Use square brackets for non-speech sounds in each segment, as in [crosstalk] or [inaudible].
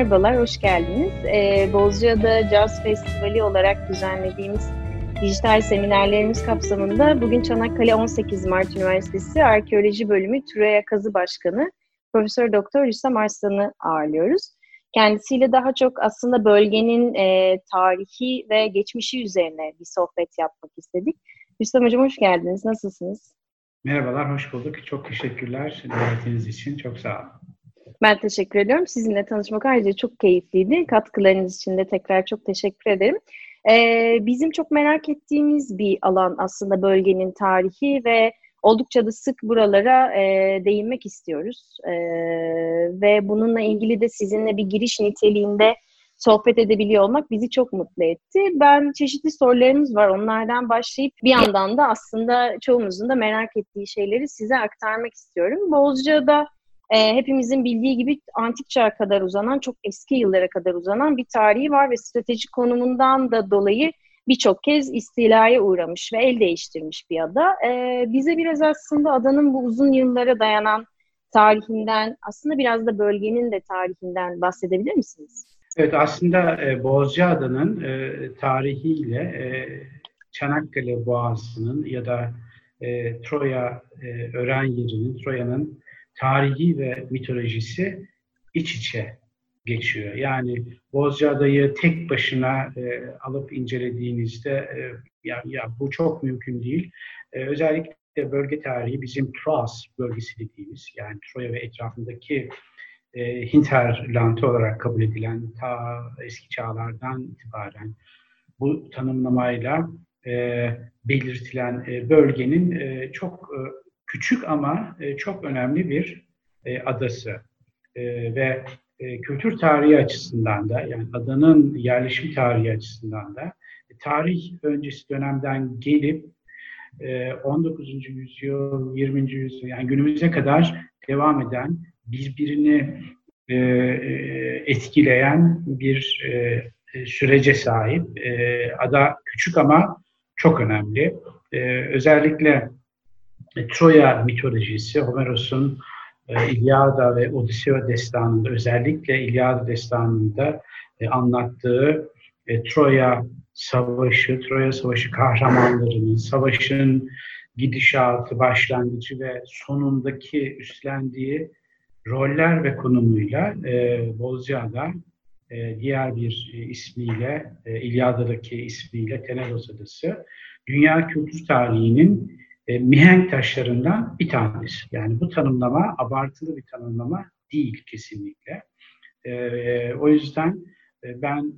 merhabalar, hoş geldiniz. Ee, Bozcaada Jazz Festivali olarak düzenlediğimiz dijital seminerlerimiz kapsamında bugün Çanakkale 18 Mart Üniversitesi Arkeoloji Bölümü Türeya Kazı Başkanı Profesör Doktor Rüstem Arslan'ı ağırlıyoruz. Kendisiyle daha çok aslında bölgenin e, tarihi ve geçmişi üzerine bir sohbet yapmak istedik. Rüstem Hocam hoş geldiniz, nasılsınız? Merhabalar, hoş bulduk. Çok teşekkürler davetiniz için. Çok sağ olun. Ben teşekkür ediyorum. Sizinle tanışmak ayrıca çok keyifliydi. Katkılarınız için de tekrar çok teşekkür ederim. Ee, bizim çok merak ettiğimiz bir alan aslında bölgenin tarihi ve oldukça da sık buralara e, değinmek istiyoruz. E, ve bununla ilgili de sizinle bir giriş niteliğinde sohbet edebiliyor olmak bizi çok mutlu etti. Ben çeşitli sorularımız var. Onlardan başlayıp bir yandan da aslında çoğumuzun da merak ettiği şeyleri size aktarmak istiyorum. Bozcaada e, hepimizin bildiği gibi antik çağ kadar uzanan, çok eski yıllara kadar uzanan bir tarihi var ve stratejik konumundan da dolayı birçok kez istilaya uğramış ve el değiştirmiş bir ada. E, bize biraz aslında adanın bu uzun yıllara dayanan tarihinden, aslında biraz da bölgenin de tarihinden bahsedebilir misiniz? Evet, aslında e, Bozcaada'nın e, tarihiyle e, Çanakkale Boğazı'nın ya da e, Troya e, öğren yerinin, Troya'nın tarihi ve mitolojisi iç içe geçiyor. Yani Bozcaada'yı tek başına e, alıp incelediğinizde e, ya, ya bu çok mümkün değil. E, özellikle bölge tarihi bizim Troas bölgesi dediğimiz yani Troya ve etrafındaki e, hinterland olarak kabul edilen ta eski çağlardan itibaren bu tanımlamayla e, belirtilen e, bölgenin e, çok e, küçük ama e, çok önemli bir e, adası e, ve e, kültür tarihi açısından da yani adanın yerleşim tarihi açısından da tarih öncesi dönemden gelip e, 19. yüzyıl, 20. yüzyıl yani günümüze kadar devam eden birbirini etkileyen bir sürece sahip. Ada küçük ama çok önemli. E, özellikle Troya mitolojisi, Homeros'un e, İlyada ve Odisea destanında, özellikle İlyada destanında e, anlattığı e, Troya Savaşı, Troya Savaşı kahramanlarının, savaşın gidişatı, başlangıcı ve sonundaki üstlendiği roller ve konumuyla e, Bozcaada e, diğer bir e, ismiyle, e, İlyada'daki ismiyle Tenedos Adası, dünya kültür tarihinin e, mihenk taşlarından bir tanesi. Yani bu tanımlama abartılı bir tanımlama değil kesinlikle. E, o yüzden e, ben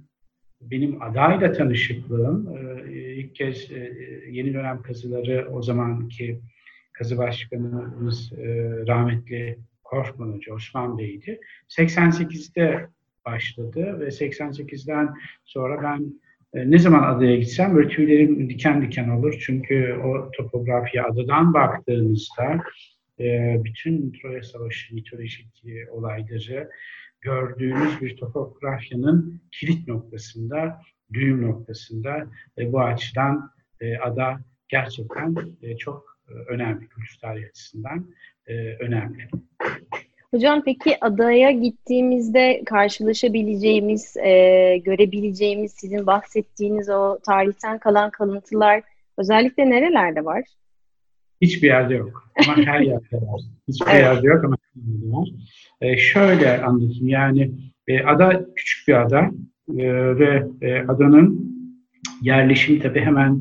benim adayla tanışıklığım e, ilk kez e, yeni dönem kazıları o zamanki kazı başkanımız e, rahmetli Korkman Hoca Osman Bey'di. 88'de başladı ve 88'den sonra ben ne zaman adaya gitsem böyle tüylerim diken diken olur. Çünkü o topografya adadan baktığınızda e, bütün Troya Savaşı mitolojik olayları gördüğünüz bir topografyanın kilit noktasında, düğüm noktasında ve bu açıdan e, ada gerçekten çok önemli kültür tarihi açısından önemli. Hocam peki adaya gittiğimizde karşılaşabileceğimiz, e, görebileceğimiz, sizin bahsettiğiniz o tarihten kalan kalıntılar özellikle nerelerde var? Hiçbir yerde yok ama her [laughs] yerde var. Hiçbir evet. yerde yok ama her yerde var. E, şöyle anlatayım yani e, ada küçük bir ada e, ve e, adanın yerleşim tabi hemen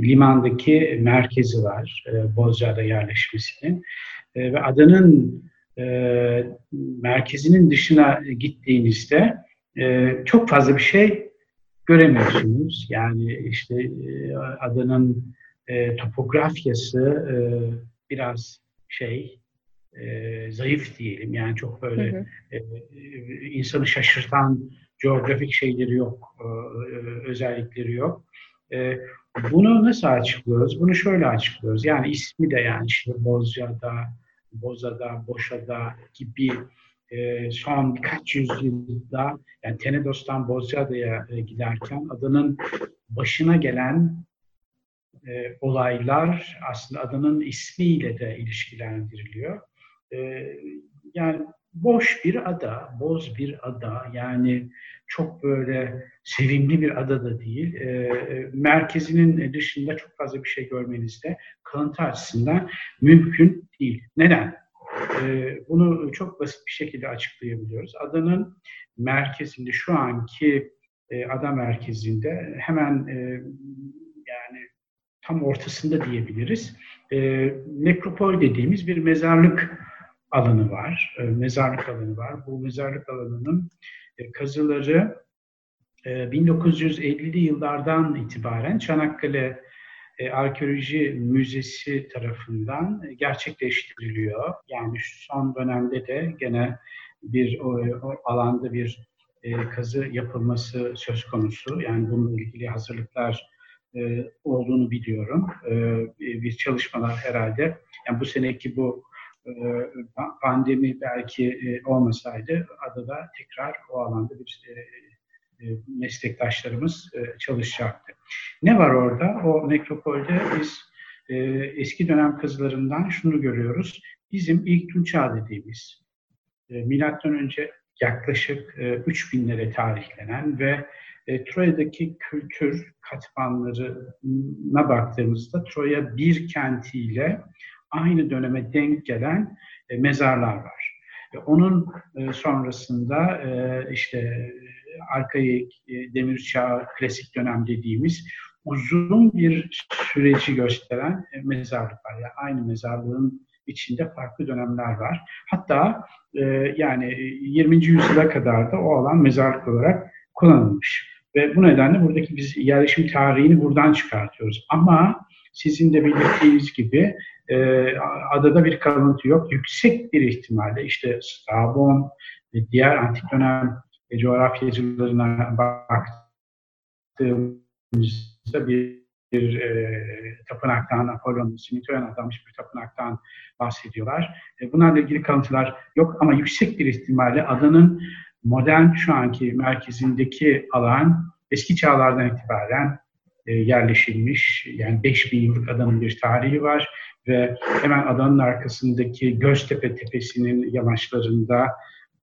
limandaki merkezi var e, Bozcaada yerleşmesinin e, ve adanın e, merkezinin dışına gittiğinizde e, çok fazla bir şey göremiyorsunuz. Yani işte e, adanın e, topografyası e, biraz şey e, zayıf diyelim. Yani çok böyle hı hı. E, insanı şaşırtan coğrafik şeyleri yok, e, özellikleri yok. E, bunu nasıl açıklıyoruz? Bunu şöyle açıklıyoruz. Yani ismi de yani işte Bozcaada, Boza'da, Boşa'da gibi e, son birkaç yüzyılda yani Tenedos'tan Bozcaada'ya e, giderken adanın başına gelen e, olaylar aslında adanın ismiyle de ilişkilendiriliyor. E, yani boş bir ada, boz bir ada. Yani çok böyle sevimli bir ada da değil. E, merkezinin dışında çok fazla bir şey görmeniz de kalıntı açısından mümkün değil. Neden? E, bunu çok basit bir şekilde açıklayabiliyoruz. Adanın merkezinde şu anki e, ada merkezinde hemen e, yani tam ortasında diyebiliriz. E, nekropol dediğimiz bir mezarlık alanı var. E, mezarlık alanı var. Bu mezarlık alanının kazıları e, 1950'li yıllardan itibaren Çanakkale e, Arkeoloji Müzesi tarafından gerçekleştiriliyor. Yani şu son dönemde de gene bir o, o alanda bir e, kazı yapılması söz konusu. Yani bununla ilgili hazırlıklar e, olduğunu biliyorum. E, bir çalışmalar herhalde. Yani bu seneki bu e, pandemi belki e, olmasaydı adada tekrar o alanda bir e, e, meslektaşlarımız e, çalışacaktı. Ne var orada? O nekropolde biz e, eski dönem kazılarından şunu görüyoruz. Bizim ilk Tunçağ dediğimiz milattan önce yaklaşık e, 3000'lere tarihlenen ve Troya'daki kültür katmanlarına baktığımızda Troya bir kentiyle aynı döneme denk gelen mezarlar var. Onun sonrasında işte arkaik demir çağı klasik dönem dediğimiz uzun bir süreci gösteren mezarlıklar. Yani aynı mezarlığın içinde farklı dönemler var. Hatta yani 20. yüzyıla kadar da o alan mezarlık olarak kullanılmış. Ve bu nedenle buradaki biz yerleşim tarihini buradan çıkartıyoruz. Ama sizin de belirttiğiniz gibi e, adada bir kalıntı yok. Yüksek bir ihtimalle işte Strabon ve diğer antik dönem e, coğrafyacılarına baktığımızda bir, bir e, tapınaktan, Apollon, Simitoyan adanmış bir tapınaktan bahsediyorlar. E, bunlarla ilgili kalıntılar yok ama yüksek bir ihtimalle adanın modern şu anki merkezindeki alan eski çağlardan itibaren e, yerleşilmiş. Yani 5000 yıllık adanın bir tarihi var ve hemen adanın arkasındaki Göztepe Tepesi'nin yamaçlarında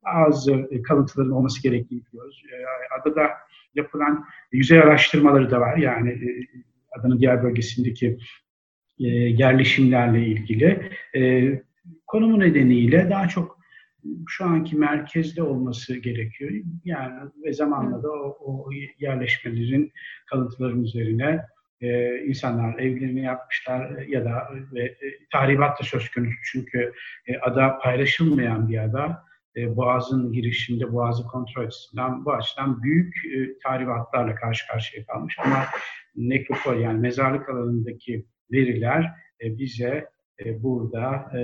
bazı kalıntıların olması gerektiğini biliyoruz. E, adada yapılan yüzey araştırmaları da var. Yani e, adanın diğer bölgesindeki yerleşimlerle ilgili. Konumu nedeniyle daha çok şu anki merkezde olması gerekiyor. Yani ve zamanla da o, o yerleşmelerin kalıntıların üzerine e, insanlar evlerini yapmışlar ya da e, tahribat da söz konusu çünkü e, ada paylaşılmayan bir ada. E, boğazın girişinde boğazı kontrol açısından bu açıdan büyük e, tahribatlarla karşı karşıya kalmış ama nekropol yani mezarlık alanındaki veriler e, bize e, burada e,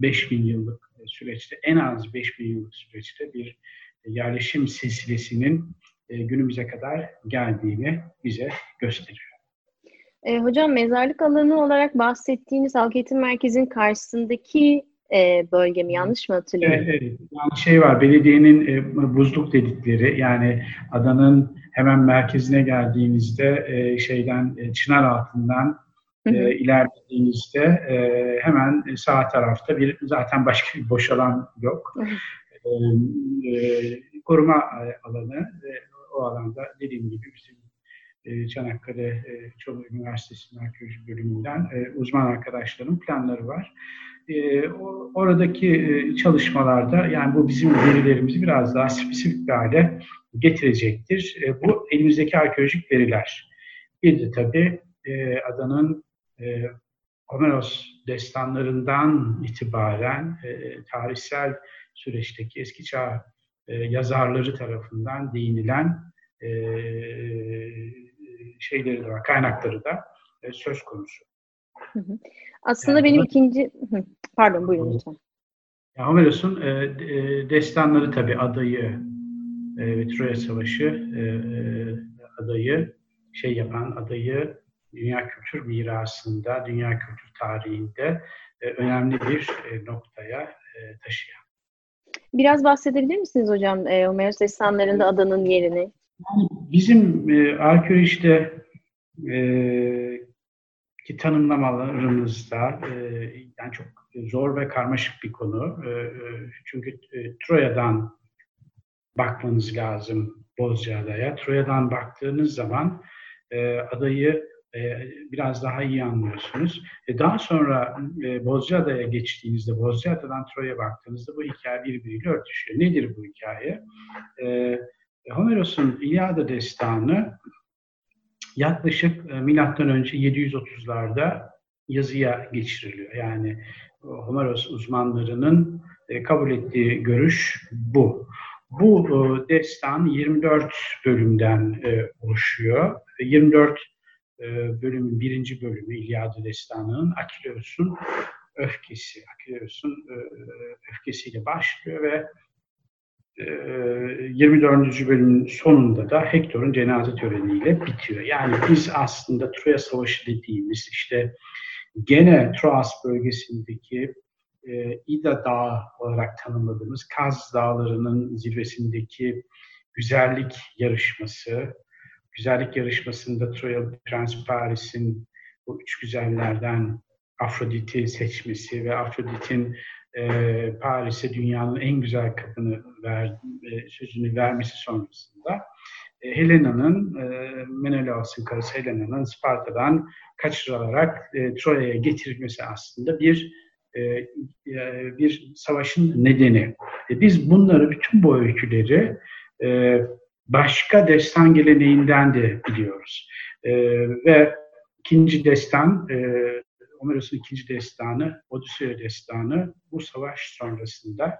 5000 yıllık süreçte en az 5000 yıllık süreçte bir yerleşim silsilesinin e, günümüze kadar geldiğini bize gösteriyor. E, hocam mezarlık alanı olarak bahsettiğiniz halk eğitim merkezinin karşısındaki e, bölge mi? Yanlış mı hatırlıyorum? Evet, evet. Yani şey var, belediyenin e, buzluk dedikleri yani adanın hemen merkezine geldiğinizde e, şeyden e, çınar altından hı hı. E, ilerlediğinizde e, hemen sağ tarafta bir zaten başka bir boş alan yok. E, e, koruma alanı ve o alanda dediğim gibi bizim e, Çanakkale e, Çorlu Üniversitesi'nin arkeoloji bölümünden e, uzman arkadaşların planları var. E, o, oradaki e, çalışmalarda yani bu bizim verilerimizi biraz daha spesifik bir hale getirecektir. E, bu elimizdeki arkeolojik veriler. Bir de tabii e, adanın e, Homeros destanlarından itibaren e, tarihsel süreçteki eski çağ e, yazarları tarafından değinilen e, şeyleri de var, kaynakları da e, söz konusu. Aslında yani, benim ikinci... Pardon buyurun lütfen. Homeros'un e, e, destanları tabii adayı ve Troya Savaşı e, e, adayı şey yapan adayı dünya kültür mirasında, dünya kültür tarihinde e, önemli bir e, noktaya e, taşıyan. Biraz bahsedebilir misiniz hocam e, Homeros destanlarında adanın yerini? Yani bizim e, arkeolojide e, ki tanımlamalarımızda e, yani çok zor ve karmaşık bir konu. E, çünkü e, Troya'dan bakmanız lazım Bozcaada'ya. Troya'dan baktığınız zaman e, adayı biraz daha iyi anlıyorsunuz. E, daha sonra e, Bozcaada'ya geçtiğinizde, Bozcaada'dan Troya'ya baktığınızda bu hikaye birbiriyle örtüşüyor. Nedir bu hikaye? E, Homeros'un İlyada destanı yaklaşık e, milattan önce 730'larda yazıya geçiriliyor. Yani Homeros uzmanlarının e, kabul ettiği görüş bu. Bu e, destan 24 bölümden oluşuyor. 24 bölümün birinci bölümü İlyada Destanı'nın Akileus'un öfkesi, Akileus'un öfkesiyle başlıyor ve 24. bölümün sonunda da Hektor'un cenaze töreniyle bitiyor. Yani biz aslında Troya Savaşı dediğimiz işte gene Troas bölgesindeki e, İda Dağı olarak tanımladığımız Kaz Dağları'nın zirvesindeki güzellik yarışması, güzellik yarışmasında Troyalı Prens Paris'in bu üç güzellerden Afrodit'i seçmesi ve Afrodit'in e, Paris'e dünyanın en güzel kadını ver, e, sözünü vermesi sonrasında e, Helena'nın, e, Menelaos'un karısı Helena'nın Sparta'dan kaçırılarak e, Troya'ya getirilmesi aslında bir e, e, bir savaşın nedeni. E, biz bunları, bütün bu öyküleri e, başka destan geleneğinden de biliyoruz. E, ve ikinci destan, e, Homeros'un ikinci destanı, Odüseya destanı bu savaş sonrasında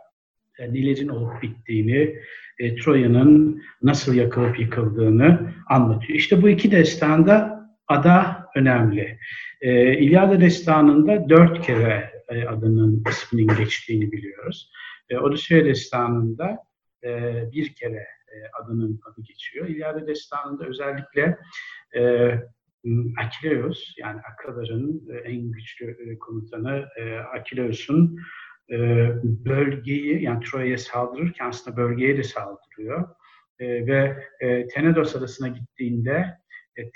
e, nelerin olup bittiğini, e, Troya'nın nasıl yakılıp yıkıldığını anlatıyor. İşte bu iki destanda ada önemli. E, İlyada destanında dört kere e, adının isminin geçtiğini biliyoruz. E, Odüseya destanında e, bir kere e, adının adı geçiyor. İlyada destanında özellikle e, Akileus yani Akaların e, en güçlü e, komutanı e, Akileus'un bölgeyi yani Troya'ya saldırırken aslında bölgeye de saldırıyor. Ve Tenedos adasına gittiğinde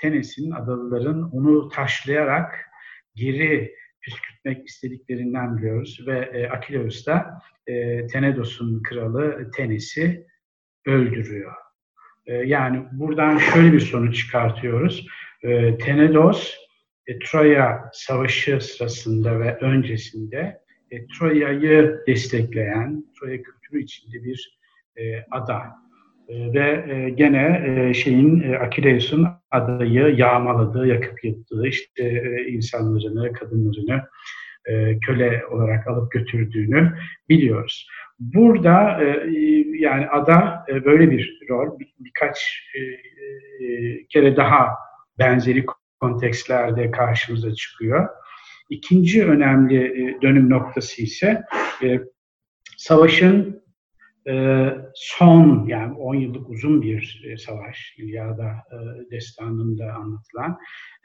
Tenes'in adalıların onu taşlayarak geri püskürtmek istediklerinden biliyoruz. Ve Akileus da Tenedos'un kralı Tenes'i öldürüyor. Yani buradan şöyle bir sonuç çıkartıyoruz e, Tenedos e, Troya Savaşı sırasında ve öncesinde e, Troya'yı destekleyen, Troya kültürü içinde bir e, ada. E, ve e, gene e, şeyin e, Akileus'un adayı yağmaladığı, yakıp yıktığı, işte e, insanlarını, kadınlarını e, köle olarak alıp götürdüğünü biliyoruz. Burada e, yani ada e, böyle bir rol bir, birkaç kere daha benzeri kontekstlerde karşımıza çıkıyor. İkinci önemli dönüm noktası ise savaşın son yani 10 yıllık uzun bir savaş İlyada destanında anlatılan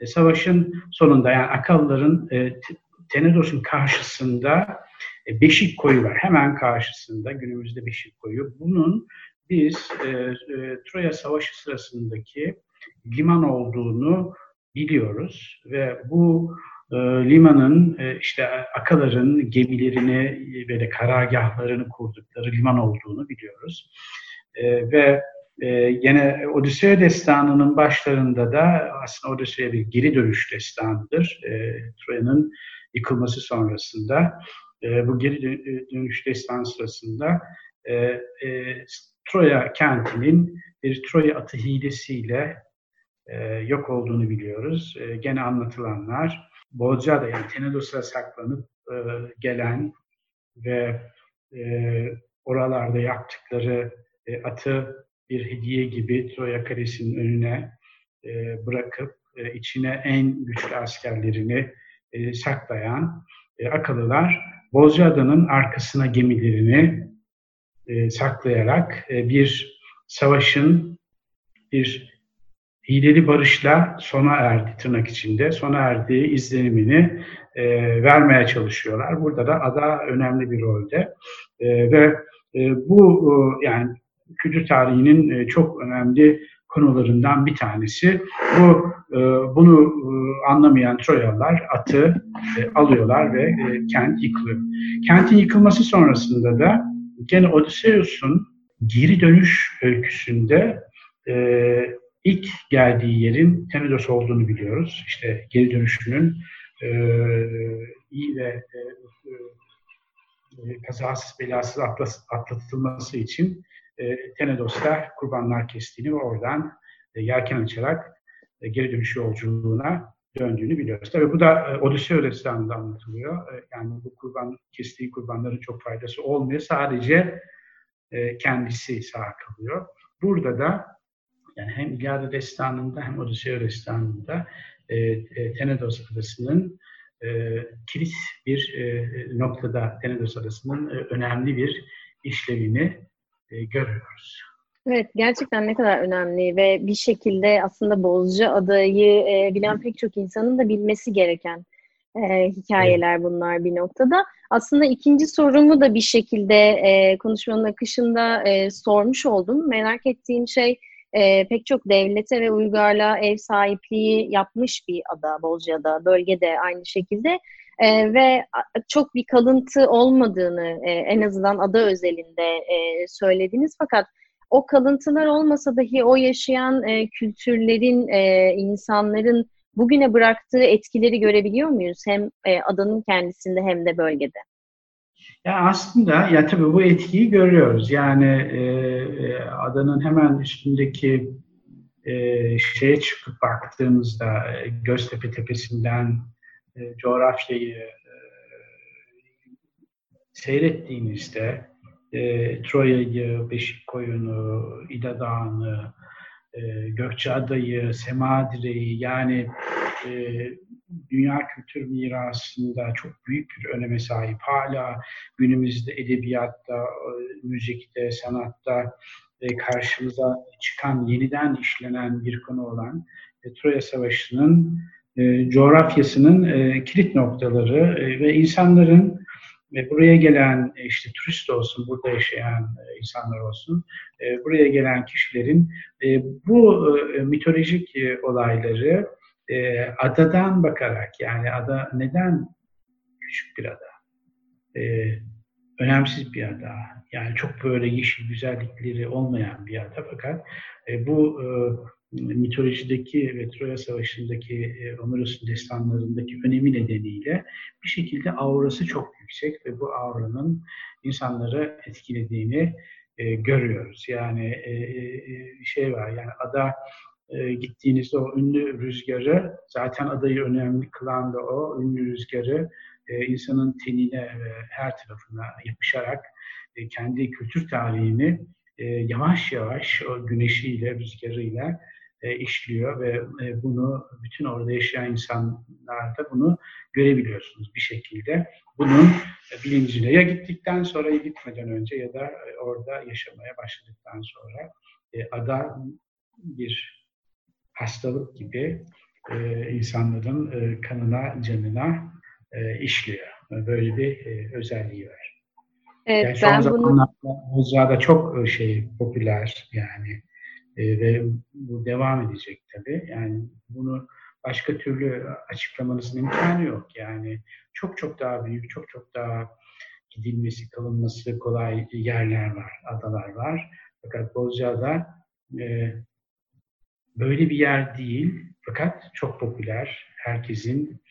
savaşın sonunda yani Akalların Tenedos'un karşısında Beşik Koyu var. Hemen karşısında günümüzde Beşik Koyu. Bunun biz Troya Savaşı sırasındaki liman olduğunu biliyoruz ve bu e, limanın e, işte akaların gemilerini ve de karargahlarını kurdukları liman olduğunu biliyoruz. E, ve e, yine Odüseya destanının başlarında da aslında Odüseya bir geri dönüş destanıdır. E, Troya'nın yıkılması sonrasında e, bu geri dönüş destanı sırasında e, e, Troya kentinin bir Troya atı hilesiyle e, yok olduğunu biliyoruz. E, gene anlatılanlar Bozcaada yani Tenedos'a saklanıp e, gelen ve e, oralarda yaptıkları e, atı bir hediye gibi Troya Kalesi'nin önüne e, bırakıp e, içine en güçlü askerlerini e, saklayan e, Akalılar Bozcaada'nın arkasına gemilerini e, saklayarak e, bir savaşın bir hileli barışla sona erdi tırnak içinde. Sona erdiği izlenimini e, vermeye çalışıyorlar. Burada da ada önemli bir rolde. E, ve e, bu e, yani kültür tarihinin e, çok önemli konularından bir tanesi. Bu e, bunu e, anlamayan Troyalılar atı e, alıyorlar ve e, kent yıkılıyor. Kentin yıkılması sonrasında da gene Odysseus'un geri dönüş öyküsünde e, ilk geldiği yerin Tenedos olduğunu biliyoruz. İşte geri dönüşünün e, iyi ve e, e, kazasız belasız atlatılması için e, Tenedos'ta kurbanlar kestiğini ve oradan e, yelken açarak e, geri dönüş yolculuğuna döndüğünü biliyoruz. Tabii bu da e, Odiseo destanında anlatılıyor. E, yani bu kurban kestiği kurbanların çok faydası olmuyor. Sadece e, kendisi sağ kalıyor. Burada da yani hem İlyada destanında hem Odiseo destanında e, e, Tenedos adasının e, kilit bir e, noktada Tenedos adasının e, önemli bir işlevini e, görüyoruz. Evet, gerçekten ne kadar önemli ve bir şekilde aslında Bozca adayı e, bilen pek çok insanın da bilmesi gereken e, hikayeler evet. bunlar bir noktada. Aslında ikinci sorumu da bir şekilde e, konuşmanın akışında e, sormuş oldum. Merak ettiğim şey e, pek çok devlete ve uygarlığa ev sahipliği yapmış bir ada Bozca'da, bölgede aynı şekilde. E, ve çok bir kalıntı olmadığını e, en azından ada özelinde e, söylediniz. Fakat o kalıntılar olmasa dahi o yaşayan e, kültürlerin, e, insanların bugüne bıraktığı etkileri görebiliyor muyuz? Hem e, adanın kendisinde hem de bölgede. Ya aslında ya tabii bu etkiyi görüyoruz. Yani e, e, adanın hemen üstündeki e, şeye çıkıp baktığımızda e, Göztepe Tepesi'nden e, coğrafyayı e, seyrettiğinizde e, Troya'yı, Beşikkoyun'u, İda Dağı'nı, e, Gökçeada'yı, Semadire'yi yani e, dünya kültür mirasında çok büyük bir öneme sahip. Hala günümüzde edebiyatta, e, müzikte, sanatta e, karşımıza çıkan, yeniden işlenen bir konu olan e, Troya Savaşı'nın coğrafyasının kilit noktaları ve insanların ve buraya gelen işte turist olsun, burada yaşayan insanlar olsun, buraya gelen kişilerin bu mitolojik olayları e, adadan bakarak yani ada neden küçük bir ada? E, önemsiz bir ada. Yani çok böyle yeşil güzellikleri olmayan bir ada fakat e, bu e, mitolojideki ve Troya Savaşı'ndaki e, Homeros'un destanlarındaki önemi nedeniyle bir şekilde aurası çok yüksek ve bu auranın insanları etkilediğini e, görüyoruz. Yani e, e, şey var yani ada e, gittiğinizde o ünlü rüzgarı zaten adayı önemli kılan da o ünlü rüzgarı e, insanın tenine ve her tarafına yapışarak e, kendi kültür tarihini e, yavaş yavaş o güneşiyle, rüzgarıyla e, işliyor ve e, bunu bütün orada yaşayan insanlarda bunu görebiliyorsunuz bir şekilde. Bunun e, bilincine ya gittikten sonra ya gitmeden önce ya da e, orada yaşamaya başladıktan sonra e, ada bir hastalık gibi e, insanların e, kanına, canına e, işliyor. Böyle bir e, özelliği var. Evet, yani ben son bunu... zamanlarda çok e, şey popüler yani e, ve bu devam edecek tabii. Yani bunu başka türlü açıklamanızın imkanı yok. Yani çok çok daha büyük, çok çok daha gidilmesi, kalınması kolay yerler var, adalar var. Fakat Bozcaada e, böyle bir yer değil. Fakat çok popüler. Herkesin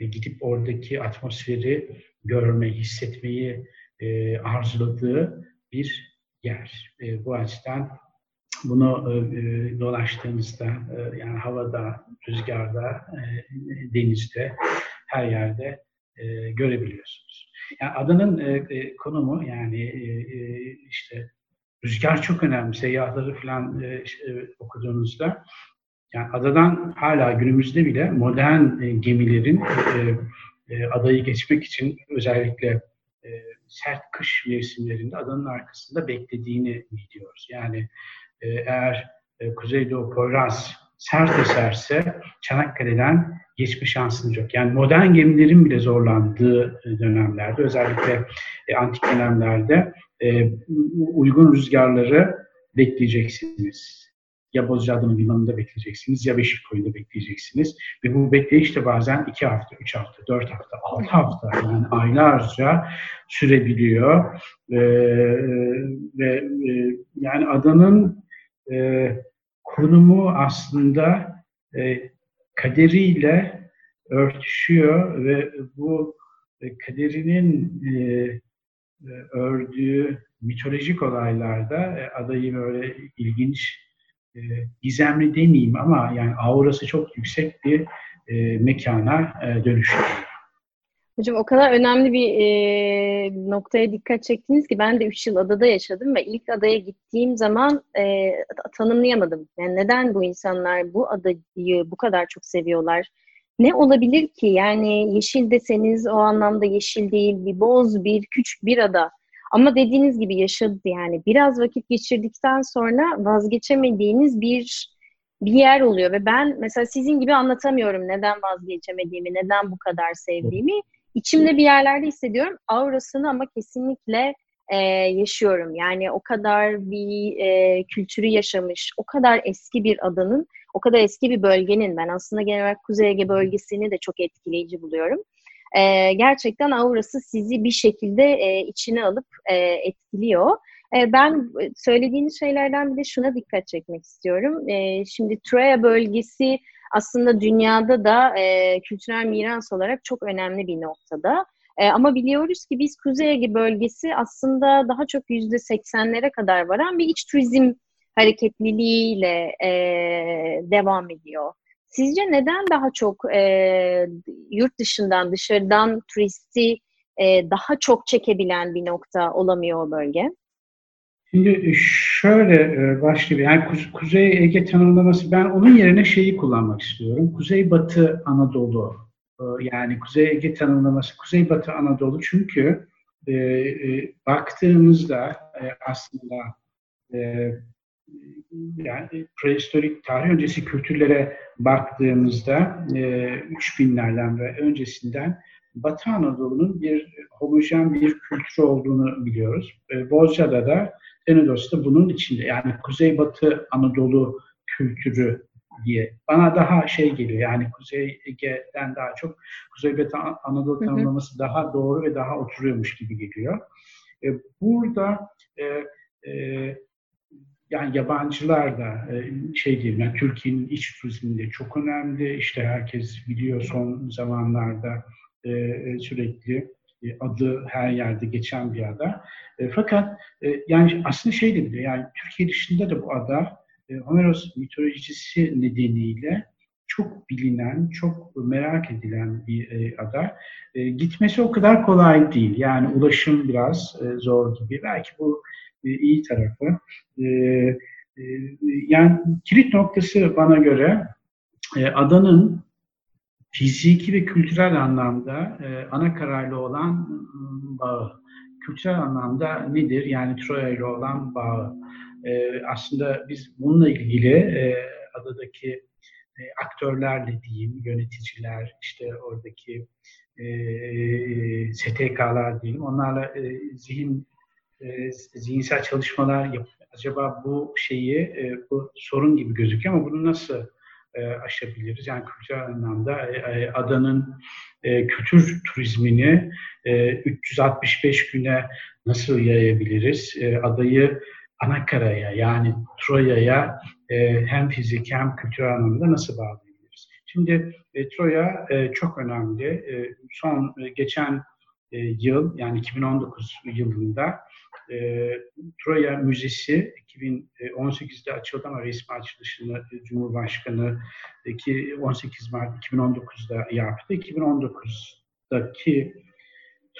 e, gidip oradaki atmosferi görmeyi, hissetmeyi e, arzuladığı bir yer. E, bu açıdan bunu e, e, dolaştığınızda e, yani havada, rüzgarda, e, denizde, her yerde e, görebiliyorsunuz. Yani adanın e, e, konumu yani e, işte rüzgar çok önemli. Seyyahları falan e, işte, okuduğunuzda yani adadan hala günümüzde bile modern e, gemilerin e, e, adayı geçmek için özellikle e, sert kış mevsimlerinde adanın arkasında beklediğini biliyoruz. Yani e, eğer e, Kuzeydoğu Poyraz sert eserse Çanakkale'den geçme şansınız yok. Yani modern gemilerin bile zorlandığı e, dönemlerde, özellikle e, antik dönemlerde e, uygun rüzgarları bekleyeceksiniz. ya Bozcaada'nın limanında bekleyeceksiniz ya Beşikkoyu'da bekleyeceksiniz. Ve bu bekleyiş de bazen iki hafta, üç hafta, dört hafta, altı hafta yani aylarca sürebiliyor. Ee, ve e, yani adanın e, konumu aslında e, kaderiyle örtüşüyor ve bu e, kaderinin e, e, ördüğü mitolojik olaylarda e, adayı böyle ilginç, e, gizemli demeyeyim ama yani aurası çok yüksek bir mekana dönüşüyor. Hocam o kadar önemli bir e, noktaya dikkat çektiniz ki ben de 3 yıl adada yaşadım ve ilk adaya gittiğim zaman e, tanımlayamadım. Yani neden bu insanlar bu adayı bu kadar çok seviyorlar? Ne olabilir ki? Yani yeşil deseniz o anlamda yeşil değil, bir boz, bir küçük bir ada. Ama dediğiniz gibi yaşadı yani biraz vakit geçirdikten sonra vazgeçemediğiniz bir bir yer oluyor ve ben mesela sizin gibi anlatamıyorum neden vazgeçemediğimi, neden bu kadar sevdiğimi. İçimde bir yerlerde hissediyorum. Aurasını ama kesinlikle e, yaşıyorum. Yani o kadar bir e, kültürü yaşamış, o kadar eski bir adanın, o kadar eski bir bölgenin ben aslında genel olarak Kuzey Ege bölgesini de çok etkileyici buluyorum. E, gerçekten aurası sizi bir şekilde e, içine alıp e, etkiliyor. E, ben söylediğiniz şeylerden bir de şuna dikkat çekmek istiyorum. E, şimdi Troya bölgesi aslında dünyada da e, kültürel miras olarak çok önemli bir noktada. E, ama biliyoruz ki biz Kuzey Ege bölgesi aslında daha çok yüzde seksenlere kadar varan bir iç turizm hareketliliğiyle e, devam ediyor. Sizce neden daha çok e, yurt dışından, dışarıdan turisti e, daha çok çekebilen bir nokta olamıyor o bölge? Şimdi şöyle e, başlayayım. Yani Kuzey Ege tanımlaması, ben onun yerine şeyi kullanmak istiyorum. Kuzey-Batı Anadolu. E, yani Kuzey Ege tanımlaması, Kuzey-Batı Anadolu çünkü e, e, baktığımızda e, aslında e, yani prehistorik tarih öncesi kültürlere baktığımızda e, 3000'lerden ve öncesinden Batı Anadolu'nun bir homojen bir kültür olduğunu biliyoruz. E, Bozca'da da Denidos'ta bunun içinde yani Kuzeybatı Anadolu kültürü diye bana daha şey geliyor yani Kuzey Ege'den daha çok Kuzeybatı Anadolu tanımlaması daha doğru ve daha oturuyormuş gibi geliyor. E, burada e, e, yani yabancılar da e, şey diyeyim yani Türkiye'nin iç turizminde çok önemli. İşte herkes biliyor son zamanlarda e, e sürekli adı her yerde geçen bir ada. Fakat yani aslında şey de biliyor yani Türkiye dışında da bu ada Homeros mitolojisi nedeniyle çok bilinen, çok merak edilen bir ada. Gitmesi o kadar kolay değil. Yani ulaşım biraz zor gibi. Belki bu e, iyi tarafı. E, e, yani kilit noktası bana göre e, adanın fiziki ve kültürel anlamda e, ana kararlı olan bağı. Kültürel anlamda nedir? Yani Troya ile olan bağı. E, aslında biz bununla ilgili e, adadaki e, aktörlerle diyeyim, yöneticiler, işte oradaki e, STK'lar diyelim, onlarla e, zihin e, zihinsel çalışmalar yapıyor. Acaba bu şeyi, e, bu sorun gibi gözüküyor ama bunu nasıl e, aşabiliriz? Yani kültürel anlamda e, e, adanın e, kültür turizmini e, 365 güne nasıl yayabiliriz? E, adayı Anakara'ya yani Troya'ya e, hem fizik hem kültürel anlamda nasıl bağlayabiliriz? Şimdi e, Troya e, çok önemli. E, son e, geçen e, yıl yani 2019 yılında e, Troya Müzesi 2018'de açıldı ama resmi açılışını Cumhurbaşkanı 18 Mart 2019'da yaptı. 2019'daki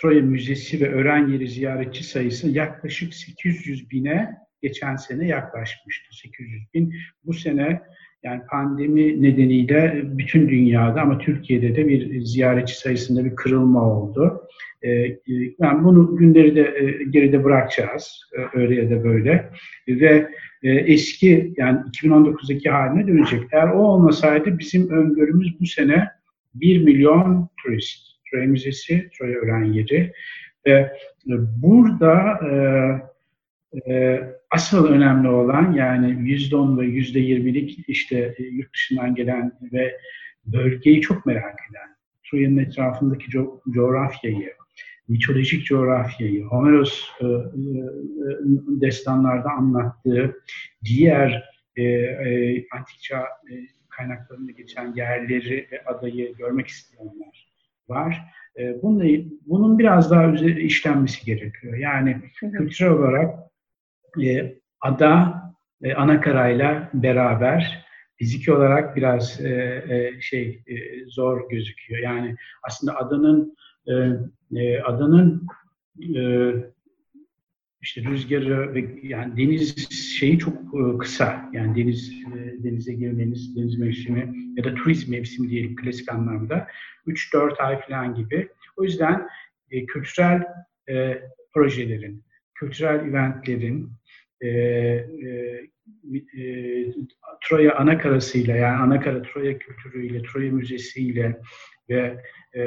Troya Müzesi ve öğren yeri ziyaretçi sayısı yaklaşık 800 bine geçen sene yaklaşmıştı. 800 bin. Bu sene yani pandemi nedeniyle bütün dünyada ama Türkiye'de de bir ziyaretçi sayısında bir kırılma oldu. Ee, yani bunu günleri de e, geride bırakacağız e, öyle ya da böyle ve e, eski yani 2019'daki haline dönecek. Eğer o olmasaydı bizim öngörümüz bu sene 1 milyon turist. Troya Müzesi, Troya Öğren Yeri ve burada e, asıl önemli olan yani yüzde on ve yüzde yirmilik işte e, yurt dışından gelen ve bölgeyi çok merak eden, Troya'nın etrafındaki co coğrafyayı, mitolojik coğrafyayı, Homeros e, e, destanlarda anlattığı diğer e, e, antik çağ e, kaynaklarında geçen yerleri ve adayı görmek isteyenler var. E, bunun, bunun biraz daha işlenmesi gerekiyor. Yani kültürel olarak e, ada e, anakarayla beraber fiziki olarak biraz e, e, şey e, zor gözüküyor. Yani aslında adanın e, e, adanın e, işte rüzgarı ve yani deniz şeyi çok e, kısa. Yani deniz e, denize girmeniz, deniz mevsimi ya da turizm mevsimi diyelim klasik anlamda 3-4 ay falan gibi. O yüzden e, kültürel e, projelerin, kültürel eventlerin, e, e, e, Troya anakarasıyla yani anakara Troya kültürüyle, Troya müzesiyle ve e,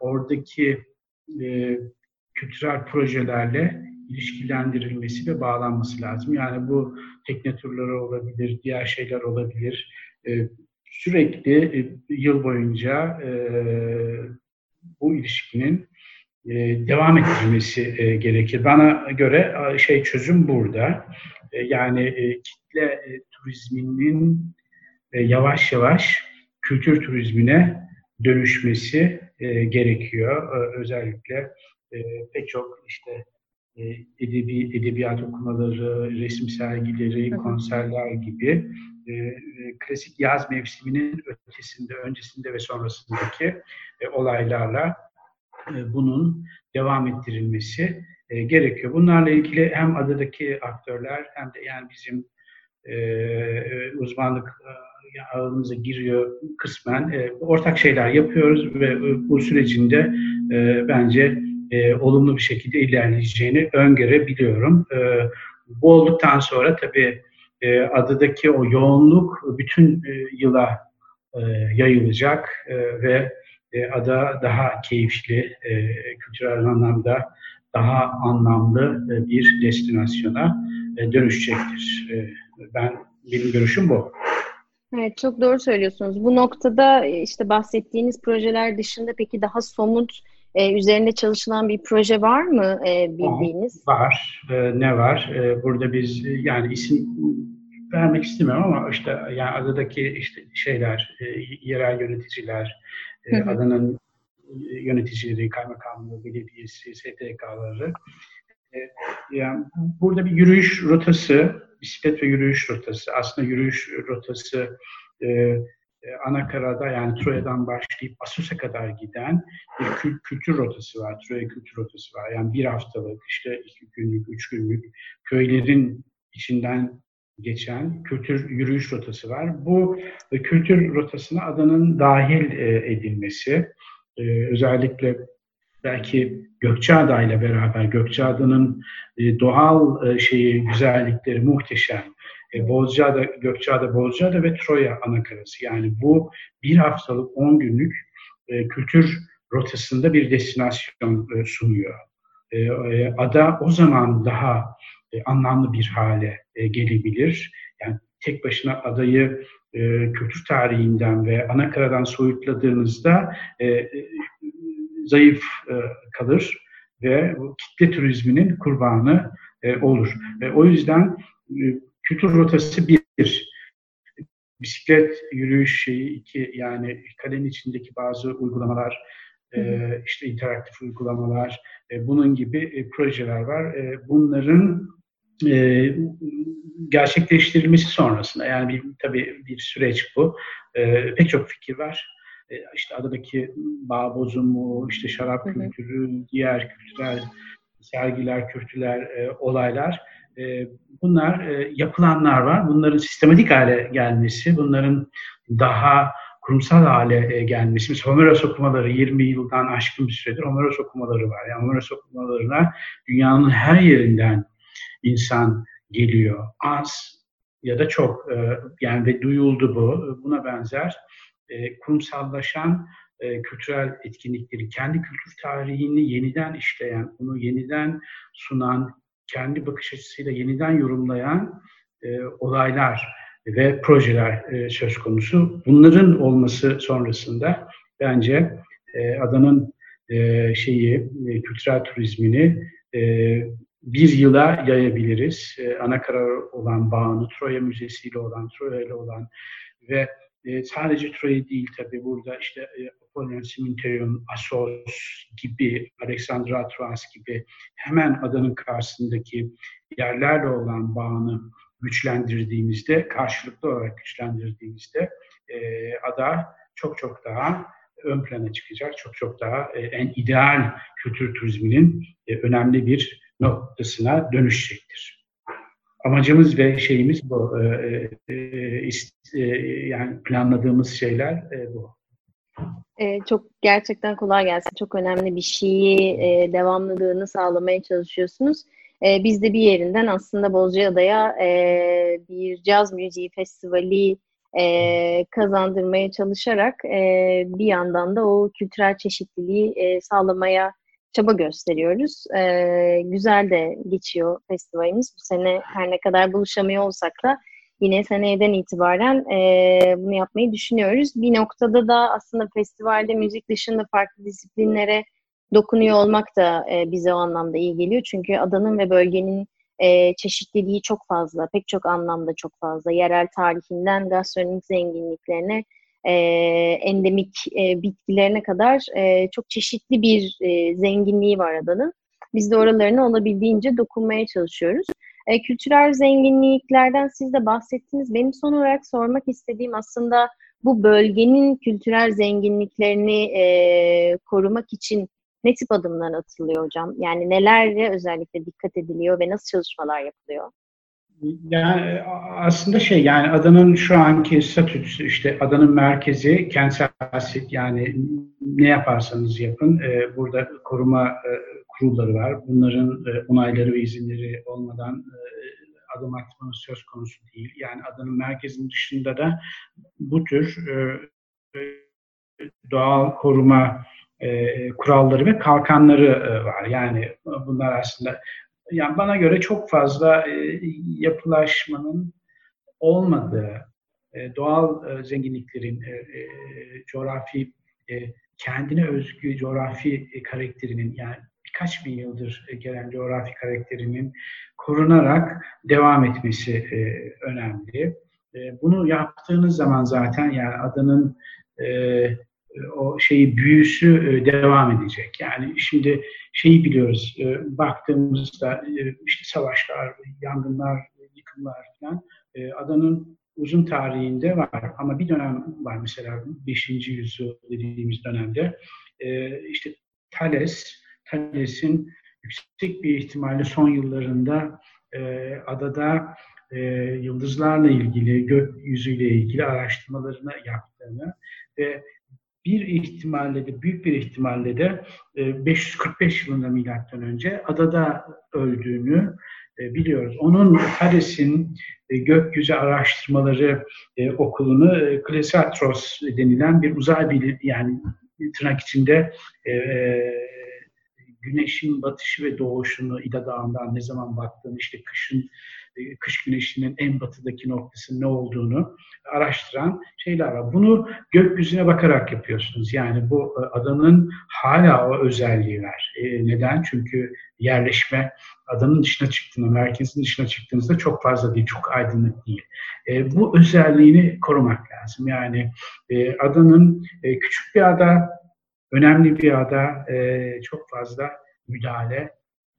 oradaki e, kültürel projelerle ilişkilendirilmesi ve bağlanması lazım. Yani bu tekne turları olabilir, diğer şeyler olabilir. E, sürekli e, yıl boyunca e, bu ilişkinin e, devam ettirilmesi e, gerekir. Bana göre e, şey çözüm burada. E, yani e, kitle e, turizminin e, yavaş yavaş kültür turizmine dönüşmesi e, gerekiyor. E, özellikle e, pek çok işte e, edebi edebiyat okumaları, resim sergileri, konserler gibi e, e, klasik yaz mevsiminin ötesinde, öncesinde ve sonrasındaki e, olaylarla e, bunun devam ettirilmesi e, gerekiyor. Bunlarla ilgili hem adadaki aktörler hem de yani bizim e, uzmanlık e, alanımıza giriyor kısmen. E, ortak şeyler yapıyoruz ve bu sürecinde e, bence e, olumlu bir şekilde ilerleyeceğini öngörebiliyorum. E, bu olduktan sonra tabii e, adadaki o yoğunluk bütün e, yıla e, yayılacak e, ve e, ada daha keyifli, e, kültürel anlamda daha anlamlı e, bir destinasyona e, dönüşecektir. E, ben benim görüşüm bu. Evet, çok doğru söylüyorsunuz. Bu noktada e, işte bahsettiğiniz projeler dışında peki daha somut e, üzerinde çalışılan bir proje var mı e, bildiğiniz? Var. E, ne var? E, burada biz yani isim vermek istemiyorum ama işte yani adadaki işte şeyler, e, yerel yöneticiler, e, adanın yöneticileri, kaymakamlığı, belediyesi, STK'ları. E, yani burada bir yürüyüş rotası, bisiklet ve yürüyüş rotası. Aslında yürüyüş rotası e, e, Anakara'da yani Troya'dan başlayıp Asus'a kadar giden bir kül kültür rotası var. Troya kültür rotası var. Yani bir haftalık, işte iki günlük, üç günlük köylerin içinden geçen kültür yürüyüş rotası var. Bu e, kültür rotasına adanın dahil e, edilmesi, özellikle belki Gökçeada ile beraber Gökçeada'nın doğal şeyi güzellikleri muhteşem e, Bozcaada, Gökçeada, Bozcaada ve Troya anakarası. Yani bu bir haftalık, on günlük e, kültür rotasında bir destinasyon e, sunuyor. E, e, ada o zaman daha e, anlamlı bir hale e, gelebilir. Yani tek başına adayı e, kültür tarihinden ve anakaradan soyutladığınızda e, e, zayıf e, kalır ve kitle turizminin kurbanı e, olur. E, o yüzden e, Kültür rotası bir, bisiklet yürüyüş şeyi iki yani kalenin içindeki bazı uygulamalar, e, işte interaktif uygulamalar, e, bunun gibi e, projeler var. E, bunların e, gerçekleştirilmesi sonrasında yani bir, tabii bir süreç bu. E, pek çok fikir var. E, işte adadaki bağ bozumu, işte şarap kültürü, diğer kültürel sergiler, kültürler, e, olaylar e, bunlar e, yapılanlar var. Bunların sistematik hale gelmesi, bunların daha kurumsal hale e, gelmesi. Mesela Homeros okumaları 20 yıldan aşkın bir süredir Homeros okumaları var. Yani Homeros okumalarına dünyanın her yerinden insan geliyor. Az ya da çok e, yani ve duyuldu bu. Buna benzer e, kurumsallaşan e, kültürel etkinlikleri, kendi kültür tarihini yeniden işleyen, bunu yeniden sunan, kendi bakış açısıyla yeniden yorumlayan e, olaylar ve projeler e, söz konusu. Bunların olması sonrasında bence e, adanın e, şeyi e, kültürel turizmini e, bir yıla yayabiliriz. E, ana karar olan bağını, Troya Müzesi ile olan, Troya ile olan ve e, sadece Troya değil tabii burada işte e, Apollon Siminteum, Assos gibi, Alexandra Troas gibi hemen adanın karşısındaki yerlerle olan bağını güçlendirdiğimizde, karşılıklı olarak güçlendirdiğimizde e, ada çok çok daha ön plana çıkacak. Çok çok daha e, en ideal kültür turizminin e, önemli bir noktasına dönüşecektir. Amacımız ve şeyimiz bu. E, e, e, yani planladığımız şeyler e, bu. E, çok gerçekten kolay gelsin. Çok önemli bir şeyi e, devamlılığını sağlamaya çalışıyorsunuz. E, biz de bir yerinden aslında Bozcaada'ya e, bir caz müziği festivali e, kazandırmaya çalışarak e, bir yandan da o kültürel çeşitliliği e, sağlamaya çaba gösteriyoruz. E, güzel de geçiyor festivalimiz. Bu sene her ne kadar buluşamıyor olsak da yine seneden itibaren e, bunu yapmayı düşünüyoruz. Bir noktada da aslında festivalde müzik dışında farklı disiplinlere dokunuyor olmak da e, bize o anlamda iyi geliyor. Çünkü adanın ve bölgenin e, çeşitliliği çok fazla, pek çok anlamda çok fazla. Yerel tarihinden gastronomik zenginliklerine, e, endemik e, bitkilerine kadar e, çok çeşitli bir e, zenginliği var adanın. Biz de oralarına olabildiğince dokunmaya çalışıyoruz. E, kültürel zenginliklerden siz de bahsettiniz. Benim son olarak sormak istediğim aslında bu bölgenin kültürel zenginliklerini e, korumak için ne tip adımlar atılıyor hocam? Yani nelerle özellikle dikkat ediliyor ve nasıl çalışmalar yapılıyor? Yani aslında şey yani adanın şu anki statüsü işte adanın merkezi kentsel sit yani ne yaparsanız yapın e, burada koruma e, kurulları var. Bunların e, onayları ve izinleri olmadan e, adım atmanız söz konusu değil. Yani adanın merkezinin dışında da bu tür e, e doğal koruma e, kuralları ve kalkanları e, var. Yani bunlar aslında yani bana göre çok fazla e, yapılaşmanın olmadığı e, doğal e, zenginliklerin e, e, coğrafi e, kendine özgü coğrafi e, karakterinin yani birkaç bin yıldır e, gelen coğrafi karakterinin korunarak devam etmesi e, önemli. E, bunu yaptığınız zaman zaten yani adanın e, o şeyi büyüsü e, devam edecek. Yani şimdi şeyi biliyoruz, e, baktığımızda e, işte savaşlar, yangınlar, yıkımlar falan adanın uzun tarihinde var. Ama bir dönem var mesela 5. yüzyıl dediğimiz dönemde işte Thales, Thales'in yüksek bir ihtimalle son yıllarında adada yıldızlarla ilgili, gökyüzüyle ilgili araştırmalarını yaptığını ve bir ihtimalle de büyük bir ihtimalle de 545 e, yılında milattan önce adada öldüğünü e, biliyoruz. Onun Thales'in e, gökyüzü araştırmaları okulunu Klesatros denilen bir uzay bilim yani tırnak içinde güneşin batışı ve doğuşunu İda Dağı'ndan ne zaman baktığını işte kışın e, kış güneşinin en batıdaki noktası ne olduğunu araştıran şeyler var. Bunu gökyüzüne bakarak yapıyorsunuz. Yani bu e, adanın hala o özelliği var. E, neden? Çünkü yerleşme adanın dışına çıktığında, merkezin dışına çıktığınızda çok fazla değil, çok aydınlık değil. bu özelliğini korumak lazım. Yani adanın küçük bir ada, önemli bir ada, çok fazla müdahale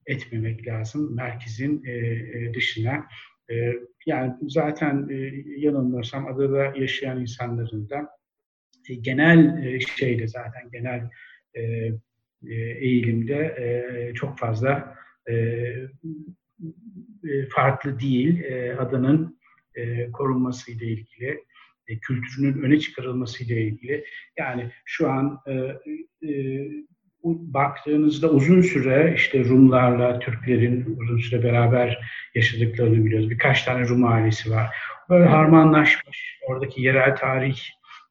etmemek lazım merkezin e, e, dışına. E, yani zaten e, yanılmıyorsam adada yaşayan insanların da e, genel e, şeyde zaten genel e, e, eğilimde e, çok fazla e, e, farklı değil. E, adanın e, korunması ilgili, e, kültürünün öne çıkarılması ile ilgili. Yani şu an e, e, baktığınızda uzun süre işte Rumlarla Türklerin uzun süre beraber yaşadıklarını biliyoruz. Birkaç tane Rum ailesi var. Böyle harmanlaşmış. Oradaki yerel tarih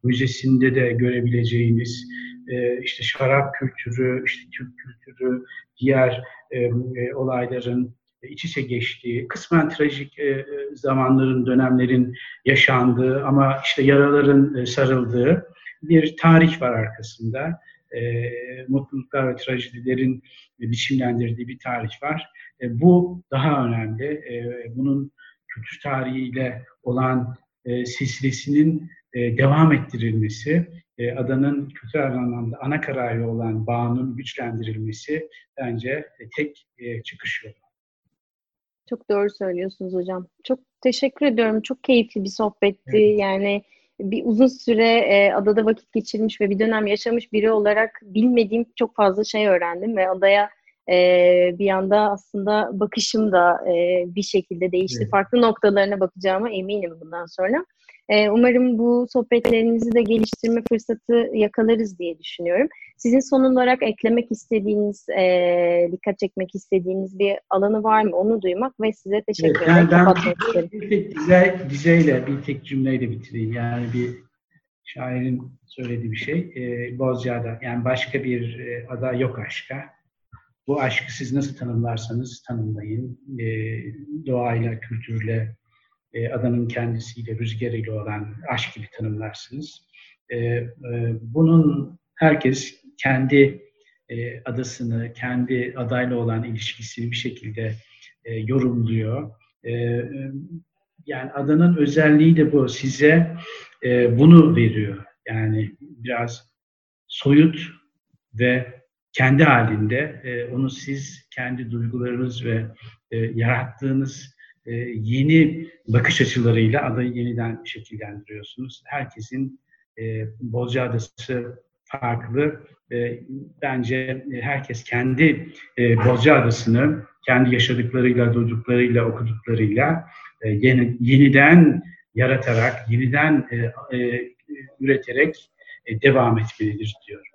müzesinde de görebileceğiniz e, işte şarap kültürü, işte Türk kültürü, diğer e, e, olayların iç içe geçtiği, kısmen trajik e, zamanların, dönemlerin yaşandığı ama işte yaraların e, sarıldığı bir tarih var arkasında. E, mutluluklar ve trajedilerin biçimlendirdiği bir tarih var. E, bu daha önemli. E, bunun kültür tarihiyle olan e, silsilesinin e, devam ettirilmesi, e, adanın kültürel anlamda ana kararı olan bağının güçlendirilmesi bence e, tek e, çıkış yolu. Çok doğru söylüyorsunuz hocam. Çok teşekkür ediyorum. Çok keyifli bir sohbetti. Evet. Yani bir uzun süre e, adada vakit geçirmiş ve bir dönem yaşamış biri olarak bilmediğim çok fazla şey öğrendim ve adaya e, bir anda aslında bakışım da e, bir şekilde değişti. Evet. Farklı noktalarına bakacağıma eminim bundan sonra. E, umarım bu sohbetlerimizi de geliştirme fırsatı yakalarız diye düşünüyorum. Sizin son olarak eklemek istediğiniz, e, dikkat çekmek istediğiniz bir alanı var mı? Onu duymak ve size teşekkür evet, ederim. Ben bir tek dize, dizeyle, bir tek cümleyle bitireyim. Yani bir şairin söylediği bir şey. E, Bozcaada, yani başka bir e, ada yok aşka. Bu aşkı siz nasıl tanımlarsanız tanımlayın. E, doğayla, kültürle, e, adanın kendisiyle, rüzgarıyla olan aşk gibi tanımlarsınız. E, e, bunun herkes kendi e, adasını, kendi adayla olan ilişkisini bir şekilde e, yorumluyor. E, yani adanın özelliği de bu. Size e, bunu veriyor. Yani biraz soyut ve kendi halinde e, onu siz kendi duygularınız ve e, yarattığınız e, yeni bakış açılarıyla adayı yeniden şekillendiriyorsunuz. Herkesin e, Bozcaadası farklı. Bence herkes kendi e, Bozcaadası'nı kendi yaşadıklarıyla, duyduklarıyla, okuduklarıyla yeni, yeniden yaratarak, yeniden üreterek devam etmelidir diyorum.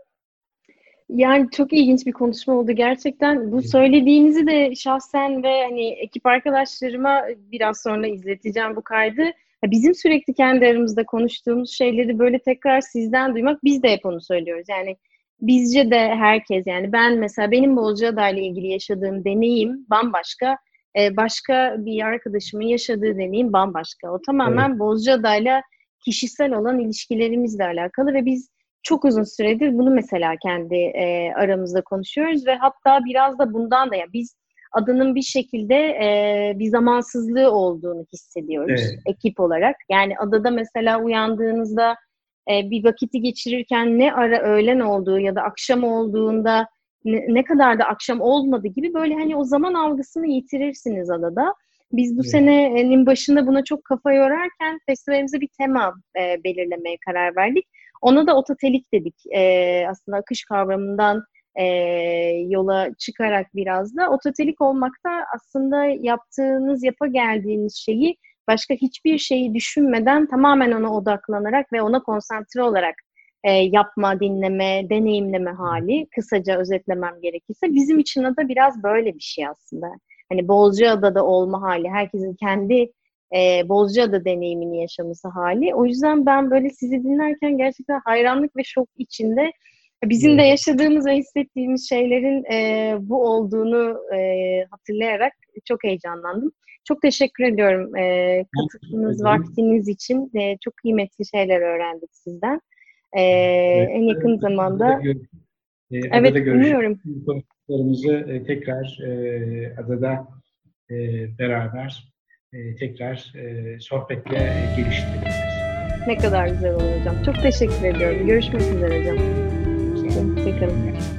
Yani çok ilginç bir konuşma oldu gerçekten. Bu söylediğinizi de şahsen ve hani ekip arkadaşlarıma biraz sonra izleteceğim bu kaydı. Bizim sürekli kendi aramızda konuştuğumuz şeyleri böyle tekrar sizden duymak biz de hep onu söylüyoruz. Yani bizce de herkes yani ben mesela benim Bozcaada ile ilgili yaşadığım deneyim bambaşka. Ee, başka bir arkadaşımın yaşadığı deneyim bambaşka. O tamamen evet. Bozcaada ile kişisel olan ilişkilerimizle alakalı ve biz çok uzun süredir bunu mesela kendi e, aramızda konuşuyoruz ve hatta biraz da bundan da ya biz adının bir şekilde e, bir zamansızlığı olduğunu hissediyoruz evet. ekip olarak. Yani adada mesela uyandığınızda e, bir vakiti geçirirken ne ara öğlen olduğu ya da akşam olduğunda ne, ne kadar da akşam olmadı gibi böyle hani o zaman algısını yitirirsiniz adada. Biz bu evet. senenin başında buna çok kafa yorarken festivalimize bir tema e, belirlemeye karar verdik. Ona da ototelik dedik. E, aslında akış kavramından e, yola çıkarak biraz da ototelik olmakta aslında yaptığınız, yapa geldiğiniz şeyi başka hiçbir şeyi düşünmeden tamamen ona odaklanarak ve ona konsantre olarak e, yapma, dinleme, deneyimleme hali kısaca özetlemem gerekirse bizim için de biraz böyle bir şey aslında. Hani Bozcaada'da olma hali, herkesin kendi e, Bozcaada deneyimini yaşaması hali. O yüzden ben böyle sizi dinlerken gerçekten hayranlık ve şok içinde bizim de yaşadığımız ve hissettiğimiz şeylerin e, bu olduğunu e, hatırlayarak çok heyecanlandım. Çok teşekkür ediyorum e, katıldığınız vaktiniz için. E, çok kıymetli şeyler öğrendik sizden. E, evet, en yakın evet, zamanda e, evet dinliyorum. Konuşmalarımızı e, tekrar e, adada e, beraber e, tekrar e, sohbetle geliştiririz. Ne kadar güzel olur hocam. Çok teşekkür ediyorum. Görüşmek üzere hocam. Hoşçakalın.